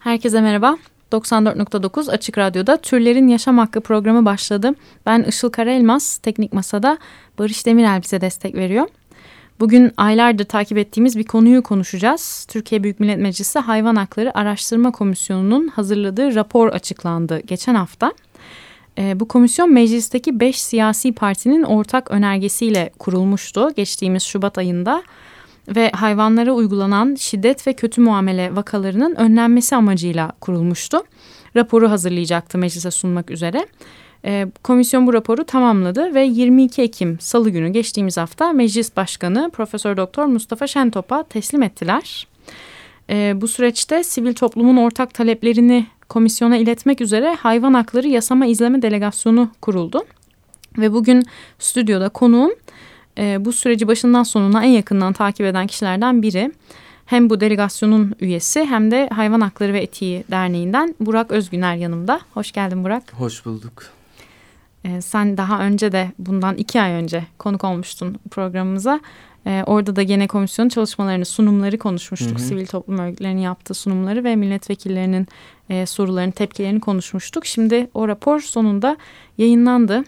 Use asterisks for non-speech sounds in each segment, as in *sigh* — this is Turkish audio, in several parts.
Herkese merhaba. 94.9 Açık Radyo'da Türlerin Yaşam Hakkı programı başladı. Ben Işıl Karaelmaz, Teknik Masa'da Barış Demirel bize destek veriyor. Bugün aylardır takip ettiğimiz bir konuyu konuşacağız. Türkiye Büyük Millet Meclisi Hayvan Hakları Araştırma Komisyonu'nun hazırladığı rapor açıklandı geçen hafta. E, bu komisyon meclisteki beş siyasi partinin ortak önergesiyle kurulmuştu geçtiğimiz Şubat ayında ve hayvanlara uygulanan şiddet ve kötü muamele vakalarının önlenmesi amacıyla kurulmuştu. Raporu hazırlayacaktı meclise sunmak üzere. E, komisyon bu raporu tamamladı ve 22 Ekim Salı günü geçtiğimiz hafta Meclis Başkanı Profesör Doktor Mustafa Şentop'a teslim ettiler. E, bu süreçte sivil toplumun ortak taleplerini komisyona iletmek üzere Hayvan Hakları Yasama İzleme Delegasyonu kuruldu. Ve bugün stüdyoda konuğum e, bu süreci başından sonuna en yakından takip eden kişilerden biri. Hem bu delegasyonun üyesi hem de Hayvan Hakları ve Etiği Derneği'nden Burak Özgüner yanımda. Hoş geldin Burak. Hoş bulduk. Ee, sen daha önce de bundan iki ay önce konuk olmuştun programımıza. Ee, orada da gene komisyonun çalışmalarını, sunumları konuşmuştuk. Hı hı. Sivil toplum örgütlerinin yaptığı sunumları ve milletvekillerinin e, sorularını, tepkilerini konuşmuştuk. Şimdi o rapor sonunda yayınlandı.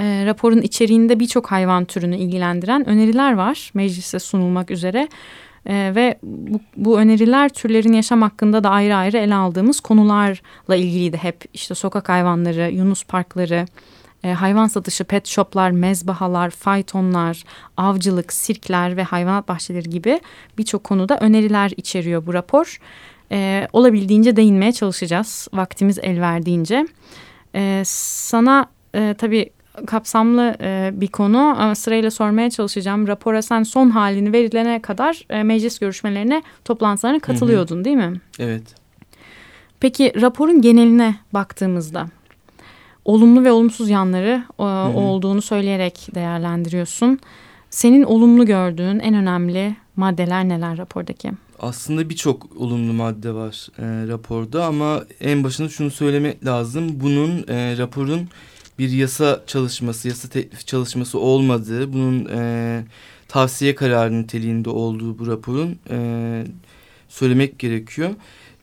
E, raporun içeriğinde birçok hayvan türünü ilgilendiren öneriler var meclise sunulmak üzere. E, ve bu, bu öneriler türlerin yaşam hakkında da ayrı ayrı ele aldığımız konularla ilgiliydi hep. İşte sokak hayvanları, yunus parkları, e, hayvan satışı, pet shoplar, mezbahalar, faytonlar, avcılık, sirkler ve hayvanat bahçeleri gibi birçok konuda öneriler içeriyor bu rapor. E, olabildiğince değinmeye çalışacağız vaktimiz el verdiğince. E, sana e, tabii kapsamlı e, bir konu ama sırayla sormaya çalışacağım. Rapora sen son halini verilene kadar e, meclis görüşmelerine, toplantılarına katılıyordun hı hı. değil mi? Evet. Peki raporun geneline baktığımızda olumlu ve olumsuz yanları e, olduğunu söyleyerek değerlendiriyorsun. Senin olumlu gördüğün en önemli maddeler neler rapordaki? Aslında birçok olumlu madde var e, raporda ama en başında şunu söylemek lazım. Bunun e, raporun bir yasa çalışması, yasa teklif çalışması olmadığı, bunun e, tavsiye kararı niteliğinde olduğu bu raporun e, söylemek gerekiyor.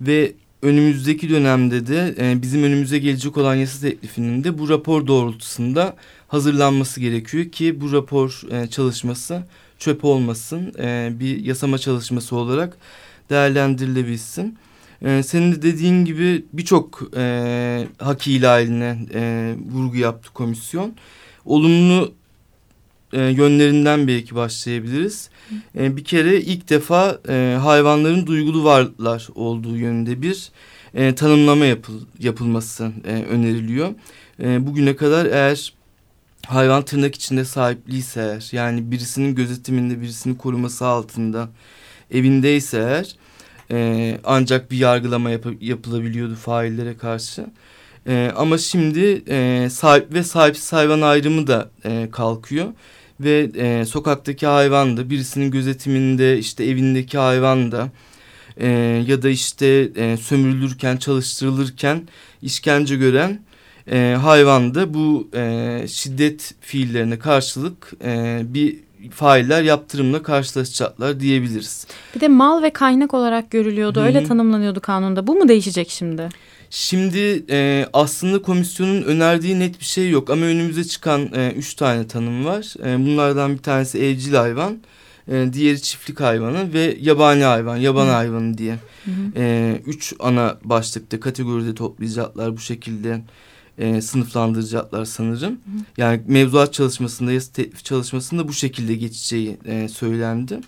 Ve önümüzdeki dönemde de e, bizim önümüze gelecek olan yasa teklifinin de bu rapor doğrultusunda hazırlanması gerekiyor ki bu rapor e, çalışması çöp olmasın, e, bir yasama çalışması olarak değerlendirilebilsin. Ee, senin de dediğin gibi birçok e, hak ihlaline e, vurgu yaptı komisyon. Olumlu e, yönlerinden belki başlayabiliriz. E, bir kere ilk defa e, hayvanların duygulu varlıklar olduğu yönünde bir e, tanımlama yapıl, yapılması e, öneriliyor. E, bugüne kadar eğer hayvan tırnak içinde sahipliyse eğer yani birisinin gözetiminde birisinin koruması altında evindeyse eğer e, ancak bir yargılama yap yapılabiliyordu faillere karşı. E, ama şimdi e, sahip ve sahipsiz hayvan ayrımı da e, kalkıyor. Ve e, sokaktaki hayvan da birisinin gözetiminde işte evindeki hayvan da e, ya da işte e, sömürülürken çalıştırılırken işkence gören e, hayvan da bu e, şiddet fiillerine karşılık e, bir failler yaptırımla karşılaşacaklar diyebiliriz. Bir de mal ve kaynak olarak görülüyordu. Hı -hı. Öyle tanımlanıyordu kanunda. Bu mu değişecek şimdi? Şimdi e, aslında komisyonun önerdiği net bir şey yok ama önümüze çıkan e, üç tane tanım var. E, bunlardan bir tanesi evcil hayvan, e, diğeri çiftlik hayvanı ve yabani hayvan, yaban Hı. hayvanı diye. Hı E, üç ana başlıkta kategoride toplayacaklar bu şekilde e, sınıflandıracaklar sanırım. Hı. Yani mevzuat çalışmasında, yasa teklif çalışmasında bu şekilde geçeceği e, söylendi.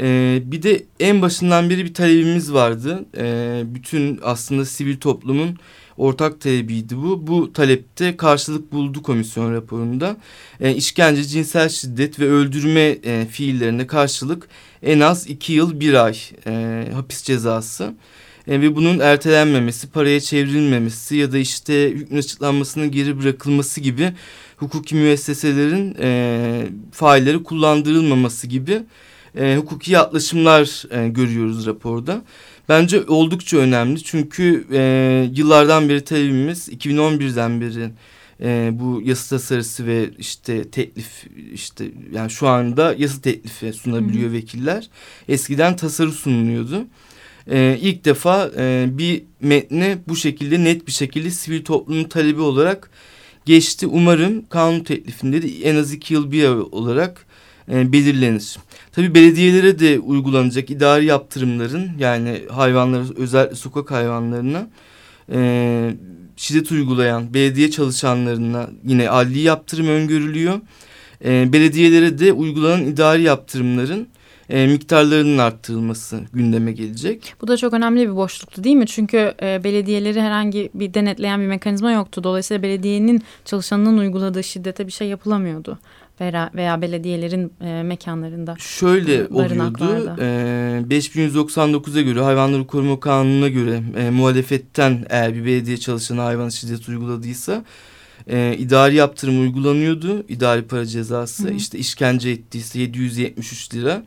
E, bir de en başından beri bir talebimiz vardı. E, bütün aslında sivil toplumun ortak talebiydi bu. Bu talepte karşılık buldu komisyon raporunda. E, işkence, cinsel şiddet ve öldürme e, fiillerine karşılık en az iki yıl bir ay e, hapis cezası e, ve bunun ertelenmemesi, paraya çevrilmemesi ya da işte hükmün açıklanmasının geri bırakılması gibi hukuki müesseselerin e, failleri kullandırılmaması gibi e, hukuki yaklaşımlar e, görüyoruz raporda. Bence oldukça önemli çünkü e, yıllardan beri talebimiz 2011'den beri e, bu yasa tasarısı ve işte teklif işte yani şu anda yasa teklifi sunabiliyor Hı. vekiller. Eskiden tasarı sunuluyordu. E, ilk defa e, bir metne bu şekilde net bir şekilde sivil toplumun talebi olarak geçti. Umarım kanun teklifinde de en az iki yıl bir olarak e, belirlenir. Tabi belediyelere de uygulanacak idari yaptırımların yani hayvanlara özellikle sokak hayvanlarına e, şiddet uygulayan belediye çalışanlarına yine adli yaptırım öngörülüyor. E, belediyelere de uygulanan idari yaptırımların e, miktarlarının arttırılması gündeme gelecek. Bu da çok önemli bir boşluktu değil mi? Çünkü e, belediyeleri herhangi bir denetleyen bir mekanizma yoktu. Dolayısıyla belediyenin çalışanının uyguladığı şiddete bir şey yapılamıyordu veya, veya belediyelerin e, mekanlarında. Şöyle oluyordu. E, 5199'a göre hayvanları koruma kanununa göre e, muhalefetten eğer bir belediye çalışanı hayvan şiddet uyguladıysa e, idari yaptırım uygulanıyordu. İdari para cezası. Hı hı. İşte işkence ettiyse 773 lira.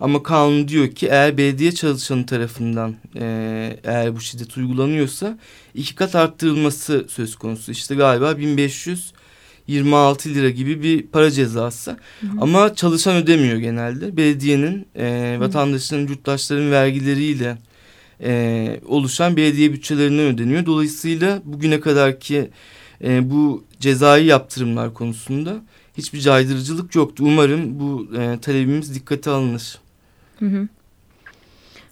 Ama kanun diyor ki eğer belediye çalışanı tarafından e, eğer bu şiddet uygulanıyorsa iki kat arttırılması söz konusu. İşte galiba 1526 lira gibi bir para cezası. Hı hı. Ama çalışan ödemiyor genelde. Belediyenin e, vatandaşların, yurttaşların vergileriyle e, oluşan belediye bütçelerinden ödeniyor. Dolayısıyla bugüne kadar ki e, bu cezai yaptırımlar konusunda hiçbir caydırıcılık yoktu. Umarım bu e, talebimiz dikkate alınır. Hı hı.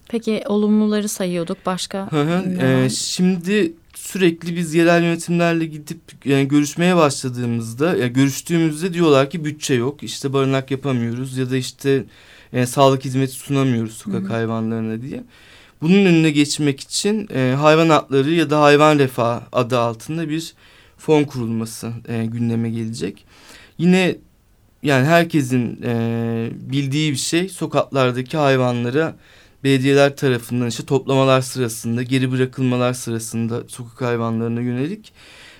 Peki olumluları sayıyorduk başka? Hı hı. E, şimdi sürekli biz yerel yönetimlerle gidip yani görüşmeye başladığımızda ya görüştüğümüzde diyorlar ki bütçe yok işte barınak yapamıyoruz ya da işte e, sağlık hizmeti sunamıyoruz sokak Hı -hı. hayvanlarına diye. Bunun önüne geçmek için e, hayvan hakları ya da hayvan refah adı altında bir fon kurulması e, gündeme gelecek. Yine yani herkesin e, bildiği bir şey sokaklardaki hayvanlara belediyeler tarafından işte toplamalar sırasında geri bırakılmalar sırasında sokak hayvanlarına yönelik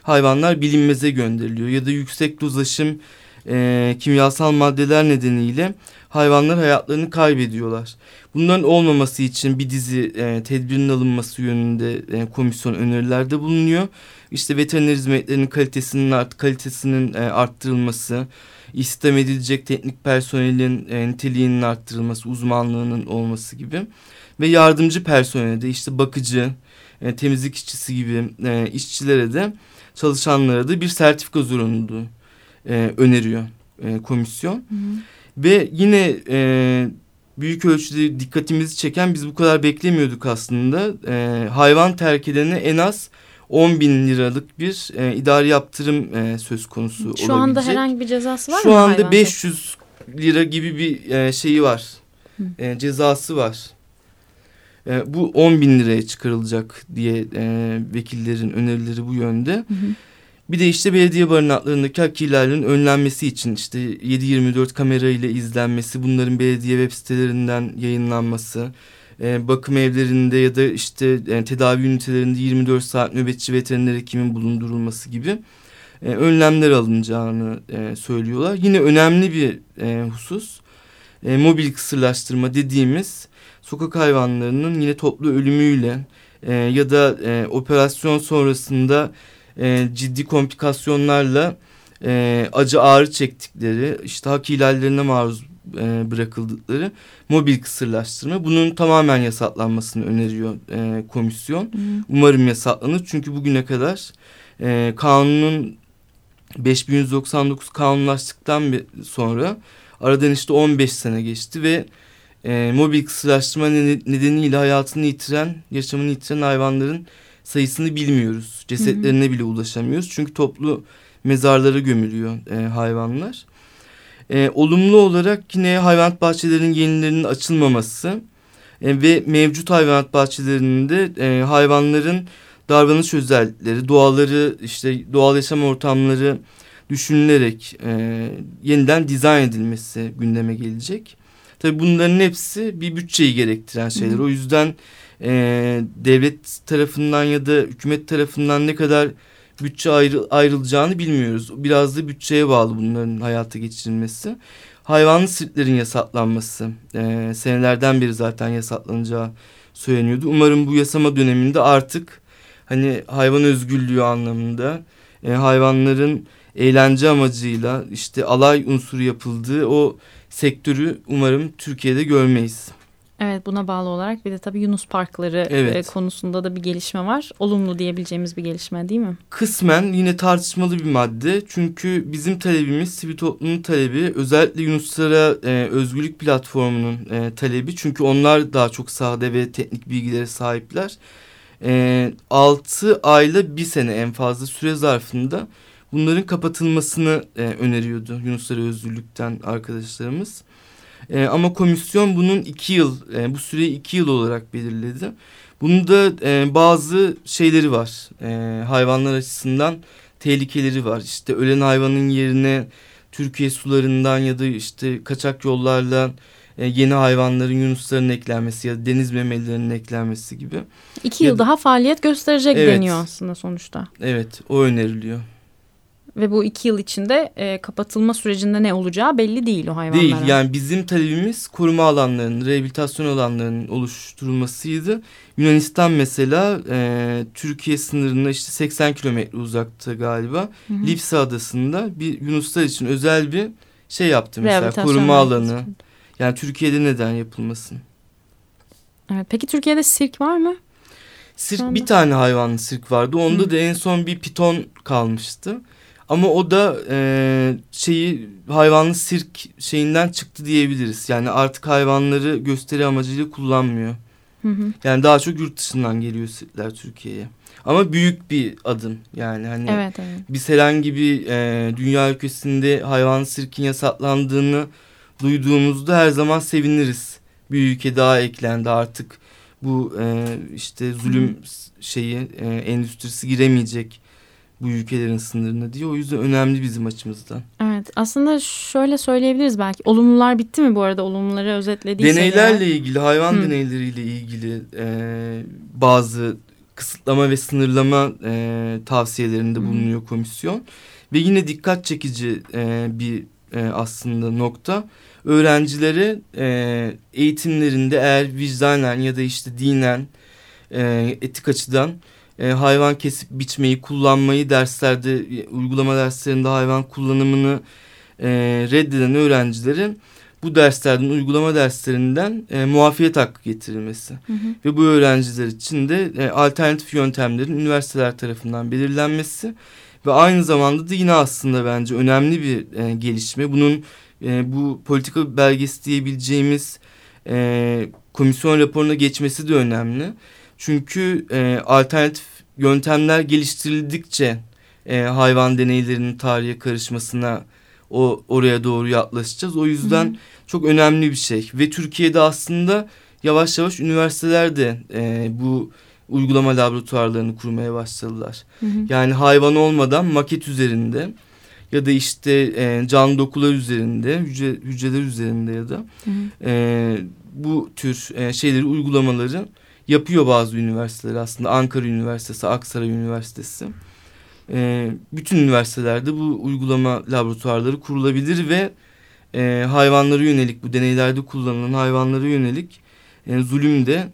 hayvanlar bilinmeze gönderiliyor ya da yüksek dolaşım e, kimyasal maddeler nedeniyle hayvanlar hayatlarını kaybediyorlar. Bunların olmaması için bir dizi e, tedbirin alınması yönünde e, komisyon önerilerde bulunuyor. İşte veteriner hizmetlerinin kalitesinin art, kalitesinin e, arttırılması, istihdam edilecek teknik personelin e, niteliğinin arttırılması, uzmanlığının olması gibi ve yardımcı personelde işte bakıcı, e, temizlik işçisi gibi e, işçilere de çalışanlara da bir sertifika zorunluluğu e, öneriyor e, komisyon. Hı hı. Ve yine e, büyük ölçüde dikkatimizi çeken biz bu kadar beklemiyorduk aslında. E, hayvan terk edene en az 10 bin liralık bir e, idari yaptırım e, söz konusu Şu olabilecek. Şu anda herhangi bir cezası var Şu mı? Şu anda 500 lira gibi bir e, şeyi var. E, cezası var. E, bu 10 bin liraya çıkarılacak diye e, vekillerin önerileri bu yönde. Hı hı. Bir de işte belediye barınaklarındaki hak ihlalinin önlenmesi için işte 7-24 kamera ile izlenmesi, bunların belediye web sitelerinden yayınlanması, e, bakım evlerinde ya da işte e, tedavi ünitelerinde 24 saat nöbetçi veteriner hekimin bulundurulması gibi e, önlemler alınacağını e, söylüyorlar. Yine önemli bir e, husus e, mobil kısırlaştırma dediğimiz sokak hayvanlarının yine toplu ölümüyle e, ya da e, operasyon sonrasında e, ciddi komplikasyonlarla e, acı ağrı çektikleri işte hak ihlallerine maruz e, bırakıldıkları mobil kısırlaştırma. Bunun tamamen yasaklanmasını öneriyor e, komisyon. Hı. Umarım yasaklanır çünkü bugüne kadar e, kanunun 5199 kanunlaştıktan sonra aradan işte 15 sene geçti ve e, mobil kısırlaştırma nedeniyle hayatını yitiren, yaşamını yitiren hayvanların sayısını bilmiyoruz. Cesetlerine hı hı. bile ulaşamıyoruz. Çünkü toplu mezarlara gömülüyor e, hayvanlar. E, olumlu olarak yine hayvanat bahçelerinin yenilerinin açılmaması e, ve mevcut hayvanat bahçelerinin de e, hayvanların davranış özellikleri, doğaları, işte doğal yaşam ortamları düşünülerek e, yeniden dizayn edilmesi gündeme gelecek. Tabii bunların hepsi bir bütçeyi gerektiren şeyler. Hı. O yüzden e, devlet tarafından ya da hükümet tarafından ne kadar bütçe ayrı, ayrılacağını bilmiyoruz. Biraz da bütçeye bağlı bunların hayata geçirilmesi. Hayvanlı sirklerin yasaklanması e, senelerden beri zaten yasaklanacağı söyleniyordu. Umarım bu yasama döneminde artık hani hayvan özgürlüğü anlamında e, hayvanların eğlence amacıyla işte alay unsuru yapıldığı o sektörü umarım Türkiye'de görmeyiz. Evet buna bağlı olarak bir de tabii Yunus Parkları evet. E, konusunda da bir gelişme var. Olumlu diyebileceğimiz bir gelişme değil mi? Kısmen yine tartışmalı bir madde. Çünkü bizim talebimiz sivil toplumun talebi özellikle Yunuslara e, özgürlük platformunun e, talebi. Çünkü onlar daha çok sahada ve teknik bilgilere sahipler. E, 6 ayla bir sene en fazla süre zarfında bunların kapatılmasını e, öneriyordu Yunuslara özgürlükten arkadaşlarımız. E, ama komisyon bunun iki yıl, e, bu süreyi iki yıl olarak belirledi. Bunun da e, bazı şeyleri var. E, hayvanlar açısından tehlikeleri var. İşte ölen hayvanın yerine Türkiye sularından ya da işte kaçak yollarla e, yeni hayvanların yunusların eklenmesi ya da deniz memelilerinin eklenmesi gibi. İki yıl ya, daha faaliyet gösterecek evet, deniyor aslında sonuçta. Evet o öneriliyor. Ve bu iki yıl içinde e, kapatılma sürecinde ne olacağı belli değil o hayvanlara. Değil yani bizim talebimiz koruma alanlarının, rehabilitasyon alanlarının oluşturulmasıydı. Yunanistan mesela e, Türkiye sınırına işte 80 kilometre uzakta galiba. Hı hı. Lipsa adasında bir Yunuslar için özel bir şey yaptı mesela koruma alanı. Yani Türkiye'de neden yapılmasın? Evet, peki Türkiye'de sirk var mı? Sirk bir tane hayvanlı sirk vardı. Onda Hı. da en son bir piton kalmıştı. Ama o da e, şeyi hayvanlı sirk şeyinden çıktı diyebiliriz. Yani artık hayvanları gösteri amacıyla kullanmıyor. Hı hı. Yani daha çok yurt dışından geliyor sirkler Türkiye'ye. Ama büyük bir adım yani hani evet, evet. biz herhangi bir e, dünya ülkesinde hayvan sirkin yasaklandığını duyduğumuzda her zaman seviniriz. Bir ülke daha eklendi artık bu e, işte zulüm hı. şeyi e, endüstrisi giremeyecek bu ülkelerin sınırına diye. O yüzden önemli bizim açımızdan. Evet aslında şöyle söyleyebiliriz belki. Olumlular bitti mi bu arada? Olumluları özetlediysek. Deneylerle ya. ilgili, hayvan Hı. deneyleriyle ilgili e, bazı kısıtlama ve sınırlama e, tavsiyelerinde bulunuyor komisyon. Ve yine dikkat çekici e, bir e, aslında nokta. Öğrencilere e, eğitimlerinde eğer vicdanen ya da işte dinen e, etik açıdan e, hayvan kesip biçmeyi, kullanmayı derslerde, e, uygulama derslerinde hayvan kullanımını e, reddeden öğrencilerin bu derslerden, uygulama derslerinden e, muafiyet hakkı getirilmesi. Hı hı. Ve bu öğrenciler için de e, alternatif yöntemlerin üniversiteler tarafından belirlenmesi ve aynı zamanda da yine aslında bence önemli bir e, gelişme. Bunun e, bu politika belgesi diyebileceğimiz e, komisyon raporuna geçmesi de önemli. Çünkü e, alternatif yöntemler geliştirildikçe e, hayvan deneylerinin tarihe karışmasına o oraya doğru yaklaşacağız. O yüzden Hı -hı. çok önemli bir şey ve Türkiye'de aslında yavaş yavaş üniversiteler de e, bu uygulama laboratuvarlarını kurmaya başladılar. Hı hı. Yani hayvan olmadan maket üzerinde ya da işte e, can dokular üzerinde, hücre, hücreler üzerinde ya da hı hı. E, bu tür e, şeyleri uygulamaları yapıyor bazı üniversiteler aslında. Ankara Üniversitesi, Aksaray Üniversitesi. E, bütün üniversitelerde bu uygulama laboratuvarları kurulabilir ve e, hayvanlara yönelik bu deneylerde kullanılan hayvanlara yönelik e, zulüm de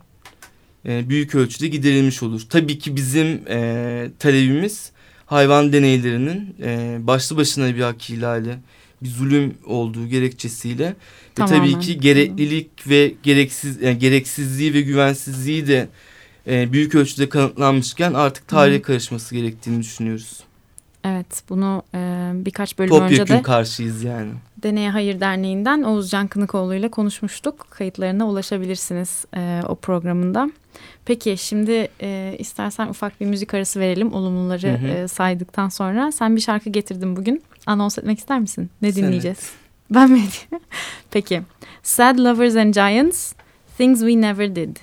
e, büyük ölçüde giderilmiş olur. Tabii ki bizim e, talebimiz hayvan deneylerinin e, başlı başına bir hak ihlali bir zulüm olduğu gerekçesiyle Tamamen. ve tabii ki gereklilik ve gereksiz yani gereksizliği ve güvensizliği de e, büyük ölçüde kanıtlanmışken artık tarihe karışması gerektiğini düşünüyoruz. Evet bunu e, birkaç bölüm Topyekun önce de karşıyız yani. Deneye Hayır Derneği'nden Oğuzcan Kınıkoğlu ile konuşmuştuk. Kayıtlarına ulaşabilirsiniz e, o programında. Peki şimdi e, istersen ufak bir müzik arası verelim olumluları hı hı. E, saydıktan sonra. Sen bir şarkı getirdin bugün. Anons etmek ister misin? Ne dinleyeceğiz? Sen ben mi? *laughs* Peki. Sad Lovers and Giants, Things We Never Did.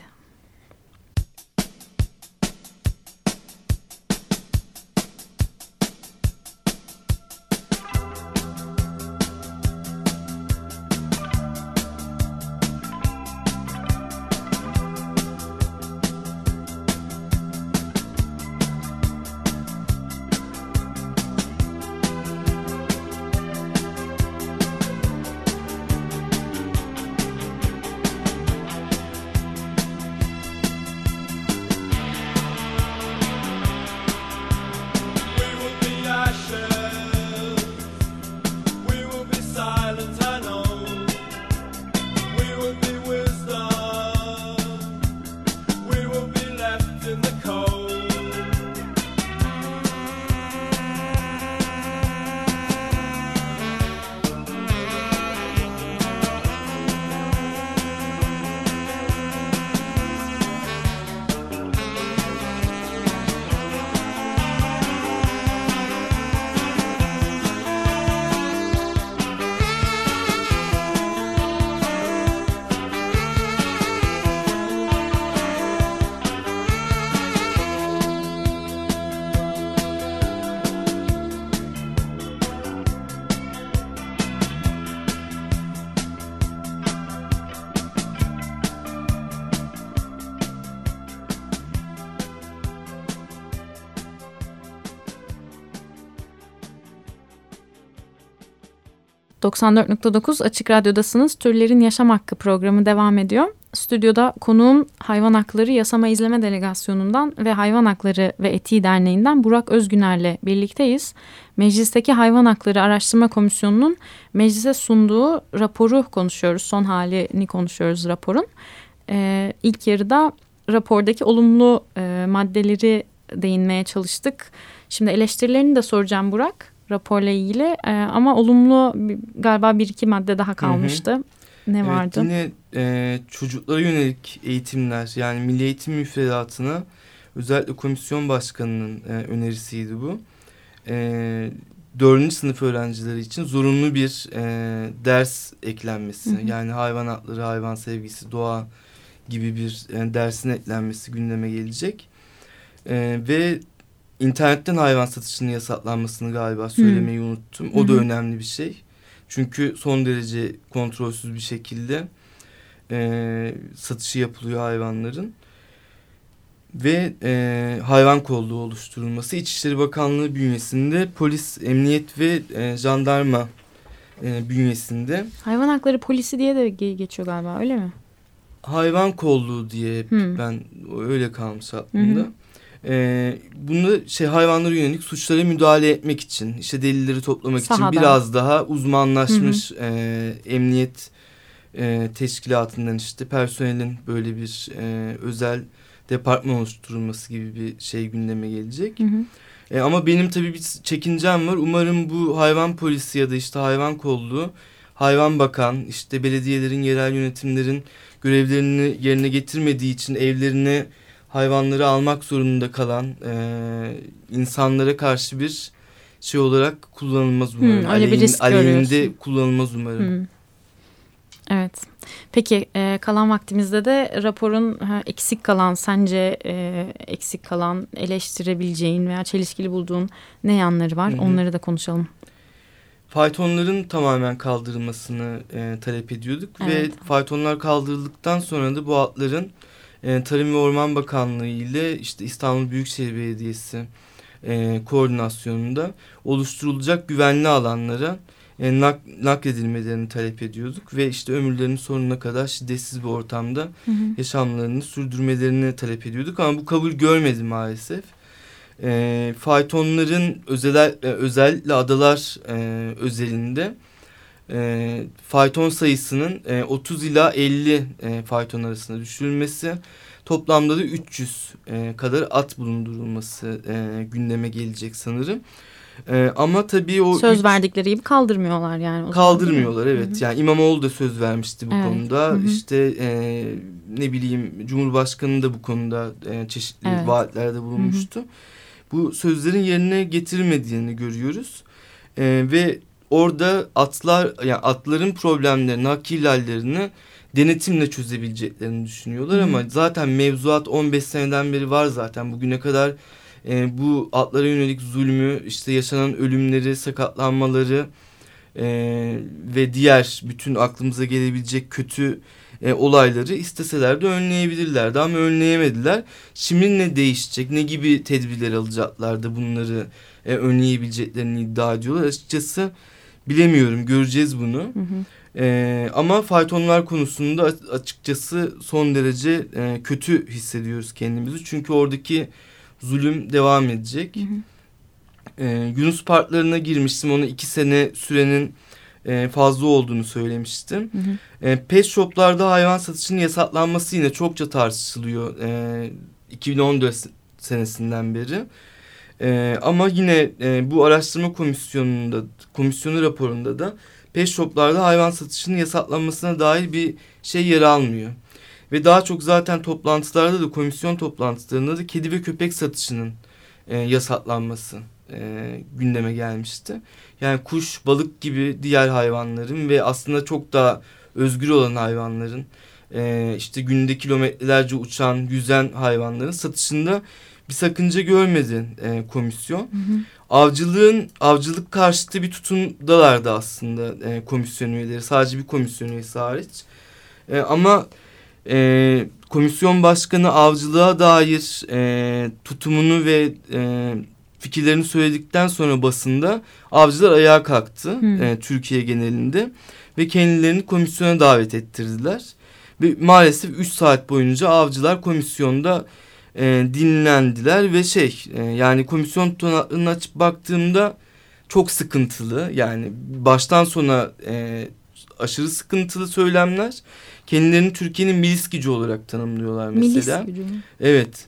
94.9 Açık Radyo'dasınız. Türlerin Yaşam Hakkı programı devam ediyor. Stüdyoda konuğum Hayvan Hakları Yasama İzleme Delegasyonu'ndan ve Hayvan Hakları ve Etiği Derneği'nden Burak Özgüner'le birlikteyiz. Meclisteki Hayvan Hakları Araştırma Komisyonu'nun meclise sunduğu raporu konuşuyoruz. Son halini konuşuyoruz raporun. Ee, ilk yarıda rapordaki olumlu e, maddeleri değinmeye çalıştık. Şimdi eleştirilerini de soracağım Burak raporla ilgili e, ama olumlu galiba bir iki madde daha kalmıştı. Hı hı. Ne evet, vardı? Yine e, çocuklara yönelik eğitimler yani milli eğitim müfredatına özellikle komisyon başkanının e, önerisiydi bu. E, dördüncü sınıf öğrencileri için zorunlu bir e, ders eklenmesi. Hı hı. Yani hayvan hakları, hayvan sevgisi, doğa gibi bir e, dersin eklenmesi gündeme gelecek. E, ve internetten hayvan satışının yasaklanmasını galiba söylemeyi hmm. unuttum. O da önemli bir şey. Çünkü son derece kontrolsüz bir şekilde e, satışı yapılıyor hayvanların. Ve e, hayvan kolluğu oluşturulması İçişleri Bakanlığı bünyesinde polis, emniyet ve e, jandarma e, bünyesinde. Hayvan hakları polisi diye de geçiyor galiba öyle mi? Hayvan kolluğu diye hmm. ben öyle kalmış aklımda. Hmm. E, bunu şey hayvanlara yönelik suçlara müdahale etmek için işte delilleri toplamak Sahada. için biraz daha uzmanlaşmış hı hı. E, emniyet e, teşkilatından işte personelin böyle bir e, özel departman oluşturulması gibi bir şey gündeme gelecek. Hı hı. E, ama benim tabii bir çekincem var. Umarım bu hayvan polisi ya da işte hayvan kolluğu, hayvan bakan, işte belediyelerin, yerel yönetimlerin görevlerini yerine getirmediği için evlerine hayvanları almak zorunda kalan e, insanlara karşı bir şey olarak kullanılmaz umarım. Hmm, öyle bir risk aleyhinde kullanılmaz umarım. Hmm. Evet. Peki e, kalan vaktimizde de raporun ha, eksik kalan sence e, eksik kalan eleştirebileceğin veya çelişkili bulduğun ne yanları var? Hı -hı. Onları da konuşalım. Faytonların tamamen kaldırılmasını e, talep ediyorduk evet. ve faytonlar kaldırıldıktan sonra da bu atların e, Tarım ve Orman Bakanlığı ile işte İstanbul Büyükşehir Belediyesi e, koordinasyonunda oluşturulacak güvenli alanlara e, nak, nakledilmelerini talep ediyorduk ve işte ömürlerinin sonuna kadar şiddetsiz bir ortamda hı hı. yaşamlarını sürdürmelerini talep ediyorduk ama bu kabul görmedi maalesef. E, faytonların özel, e, özellikle adalar e, özelinde e, fayton sayısının e, 30 ila 50 e, fayton arasında düşürülmesi toplamda da 300 e, kadar at bulundurulması e, gündeme gelecek sanırım. E, ama tabii o... Söz üç... verdikleri gibi kaldırmıyorlar yani. Kaldırmıyorlar evet. Hı -hı. Yani İmamoğlu da söz vermişti bu evet. konuda. Hı -hı. İşte e, ne bileyim Cumhurbaşkanı da bu konuda e, çeşitli evet. vaatlerde bulunmuştu. Hı -hı. Bu sözlerin yerine getirilmediğini görüyoruz. E, ve orada atlar yani atların problemlerini, hak ihlallerini denetimle çözebileceklerini düşünüyorlar hmm. ama zaten mevzuat 15 seneden beri var zaten bugüne kadar e, bu atlara yönelik zulmü işte yaşanan ölümleri sakatlanmaları e, ve diğer bütün aklımıza gelebilecek kötü e, olayları isteseler de önleyebilirlerdi ama önleyemediler. Şimdi ne değişecek ne gibi tedbirler alacaklardı bunları e, önleyebileceklerini iddia ediyorlar. Açıkçası bilemiyorum göreceğiz bunu. Hı hı. E, ama faytonlar konusunda açıkçası son derece e, kötü hissediyoruz kendimizi. Çünkü oradaki zulüm devam edecek. Hı hı. E, Yunus parklarına girmiştim. Ona iki sene sürenin e, fazla olduğunu söylemiştim. Hı hı. E, pet shoplarda hayvan satışının yasaklanması yine çokça tartışılıyor. E, 2014 senesinden beri. E, ama yine e, bu araştırma komisyonunda komisyonu raporunda da pet shoplarda hayvan satışının yasaklanmasına dair bir şey yer almıyor. Ve daha çok zaten toplantılarda da komisyon toplantılarında da kedi ve köpek satışının e, yasaklanması e, gündeme gelmişti. Yani kuş, balık gibi diğer hayvanların ve aslında çok daha özgür olan hayvanların e, işte günde kilometrelerce uçan, yüzen hayvanların satışında bir sakınca görmedi e, komisyon. Hı hı. Avcılığın avcılık karşıtı bir tutumdalardı aslında e, komisyon üyeleri. Sadece bir komisyon üyesi hariç. E, ama e, komisyon başkanı avcılığa dair e, tutumunu ve e, fikirlerini söyledikten sonra basında avcılar ayağa kalktı hmm. e, Türkiye genelinde ve kendilerini komisyona davet ettirdiler. Ve maalesef 3 saat boyunca avcılar komisyonda e, dinlendiler ve şey e, yani komisyon tutanaklarını açıp baktığımda çok sıkıntılı yani baştan sona e, aşırı sıkıntılı söylemler kendilerini Türkiye'nin milis gücü olarak tanımlıyorlar mesela. Milis gücü? Evet.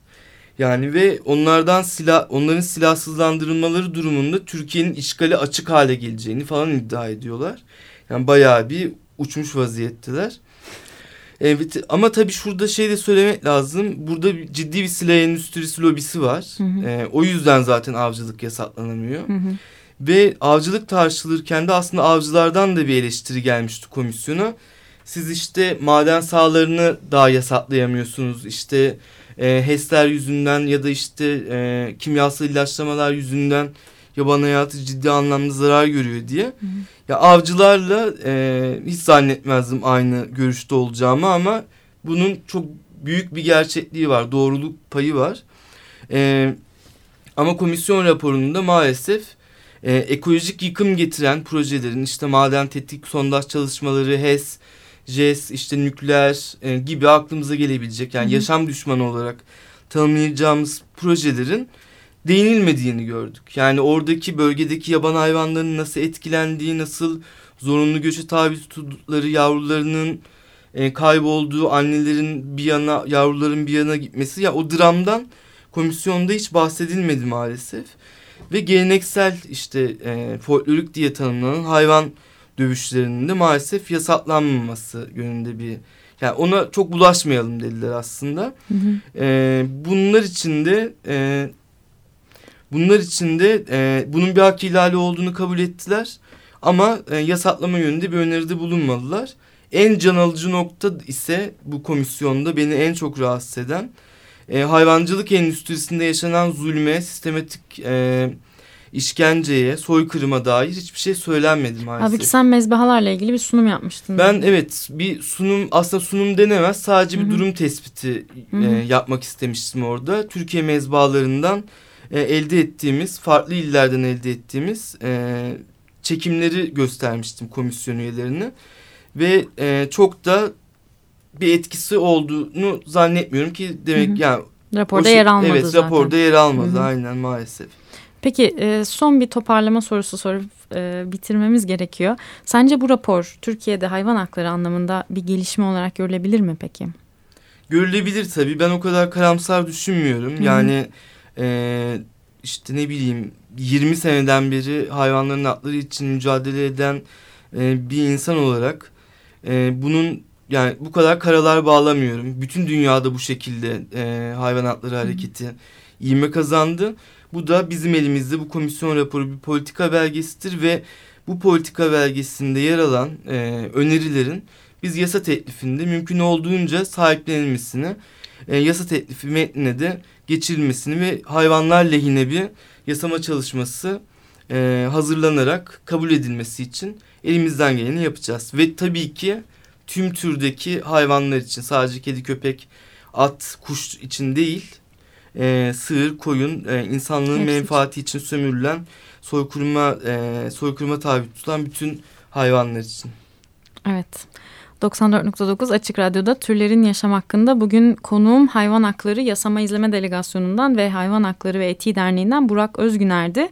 Yani ve onlardan silah onların silahsızlandırılmaları durumunda Türkiye'nin işgali açık hale geleceğini falan iddia ediyorlar. Yani bayağı bir uçmuş vaziyetteler. Evet ama tabii şurada şey de söylemek lazım. Burada ciddi bir silah endüstrisi lobisi var. Hı hı. Ee, o yüzden zaten avcılık yasaklanamıyor. Hı hı. Ve avcılık tartışılırken de aslında avcılardan da bir eleştiri gelmişti komisyona. Siz işte maden sahalarını daha yasaklayamıyorsunuz. İşte e, HES'ler yüzünden ya da işte e, kimyasal ilaçlamalar yüzünden yaban hayatı ciddi anlamda zarar görüyor diye. Hı hı. Ya avcılarla e, hiç zannetmezdim aynı görüşte olacağımı ama bunun çok büyük bir gerçekliği var. Doğruluk payı var. E, ama komisyon raporunda maalesef e, ekolojik yıkım getiren projelerin işte maden tetik sondaj çalışmaları, HES, JES, işte nükleer e, gibi aklımıza gelebilecek yani Hı -hı. yaşam düşmanı olarak tanımlayacağımız projelerin değinilmediğini gördük. Yani oradaki bölgedeki yaban hayvanlarının nasıl etkilendiği, nasıl zorunlu göçe tabi tuttukları yavrularının e, kaybolduğu, annelerin bir yana, yavruların bir yana gitmesi ya o dramdan komisyonda hiç bahsedilmedi maalesef. Ve geleneksel işte e, folklorik diye tanımlanan hayvan dövüşlerinin de maalesef yasaklanmaması yönünde bir yani ona çok bulaşmayalım dediler aslında. Hı hı. E, bunlar için de e, bunlar için de e, bunun bir hak ihlali olduğunu kabul ettiler. Ama e, yasaklama yönünde bir öneride bulunmadılar. En can alıcı nokta ise bu komisyonda beni en çok rahatsız eden e, hayvancılık endüstrisinde yaşanan zulme, sistematik e, işkenceye, soykırıma dair hiçbir şey söylenmedi maalesef. Abi sen mezbahalarla ilgili bir sunum yapmıştın. Ben evet bir sunum aslında sunum denemez sadece bir Hı -hı. durum tespiti -hı. E, yapmak istemiştim orada. Türkiye mezbahalarından e, elde ettiğimiz farklı illerden elde ettiğimiz e, çekimleri göstermiştim komisyon üyelerine. Ve e, çok da bir etkisi olduğunu zannetmiyorum ki demek Hı -hı. yani raporda şey, yer almadı evet, zaten. Evet raporda yer almadı Hı -hı. aynen maalesef. Peki e, son bir toparlama sorusu sorup e, bitirmemiz gerekiyor. Sence bu rapor Türkiye'de hayvan hakları anlamında bir gelişme olarak görülebilir mi peki? Görülebilir tabii. Ben o kadar karamsar düşünmüyorum. Hı -hı. Yani e, işte ne bileyim 20 seneden beri hayvanların hakları için mücadele eden e, bir insan olarak e, bunun yani bu kadar karalar bağlamıyorum. Bütün dünyada bu şekilde e, hayvan hakları hareketi ivme kazandı. Bu da bizim elimizde bu komisyon raporu bir politika belgesidir ve bu politika belgesinde yer alan e, önerilerin biz yasa teklifinde mümkün olduğunca sahiplenilmesini, e, yasa teklifi metnine de geçirilmesini ve hayvanlar lehine bir yasama çalışması e, hazırlanarak kabul edilmesi için elimizden geleni yapacağız. Ve tabii ki tüm türdeki hayvanlar için sadece kedi, köpek, at, kuş için değil e, sığır, koyun, e, insanlığın Hepsi menfaati için sömürülen, soykırıma, e, soykırıma tabi tutulan bütün hayvanlar için. Evet. 94.9 Açık Radyo'da türlerin yaşam hakkında bugün konuğum Hayvan Hakları Yasama İzleme Delegasyonu'ndan ve Hayvan Hakları ve Etiği Derneği'nden Burak Özgüner'di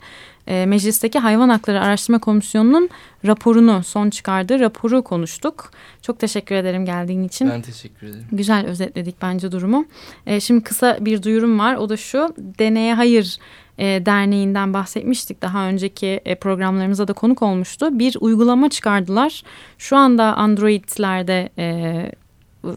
e, meclisteki Hayvan Hakları Araştırma Komisyonu'nun raporunu son çıkardığı raporu konuştuk. Çok teşekkür ederim geldiğin için. Ben teşekkür ederim. Güzel özetledik bence durumu. E, şimdi kısa bir duyurum var o da şu Deneye Hayır e, Derneği'nden bahsetmiştik. Daha önceki e, programlarımıza da konuk olmuştu. Bir uygulama çıkardılar. Şu anda Android'lerde e,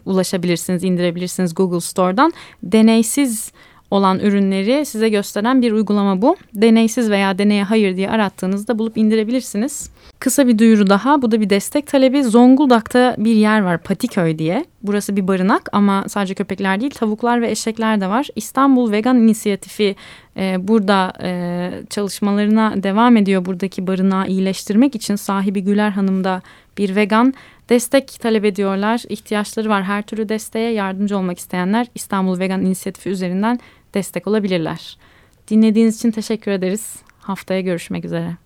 ulaşabilirsiniz, indirebilirsiniz Google Store'dan. Deneysiz olan ürünleri size gösteren bir uygulama bu. Deneysiz veya deneye hayır diye arattığınızda bulup indirebilirsiniz. Kısa bir duyuru daha. Bu da bir destek talebi. Zonguldak'ta bir yer var Patiköy diye. Burası bir barınak ama sadece köpekler değil tavuklar ve eşekler de var. İstanbul Vegan İnisiyatifi e, burada e, çalışmalarına devam ediyor. Buradaki barınağı iyileştirmek için sahibi Güler Hanım da bir vegan destek talep ediyorlar. İhtiyaçları var her türlü desteğe yardımcı olmak isteyenler İstanbul Vegan İnisiyatifi üzerinden destek olabilirler. Dinlediğiniz için teşekkür ederiz. Haftaya görüşmek üzere.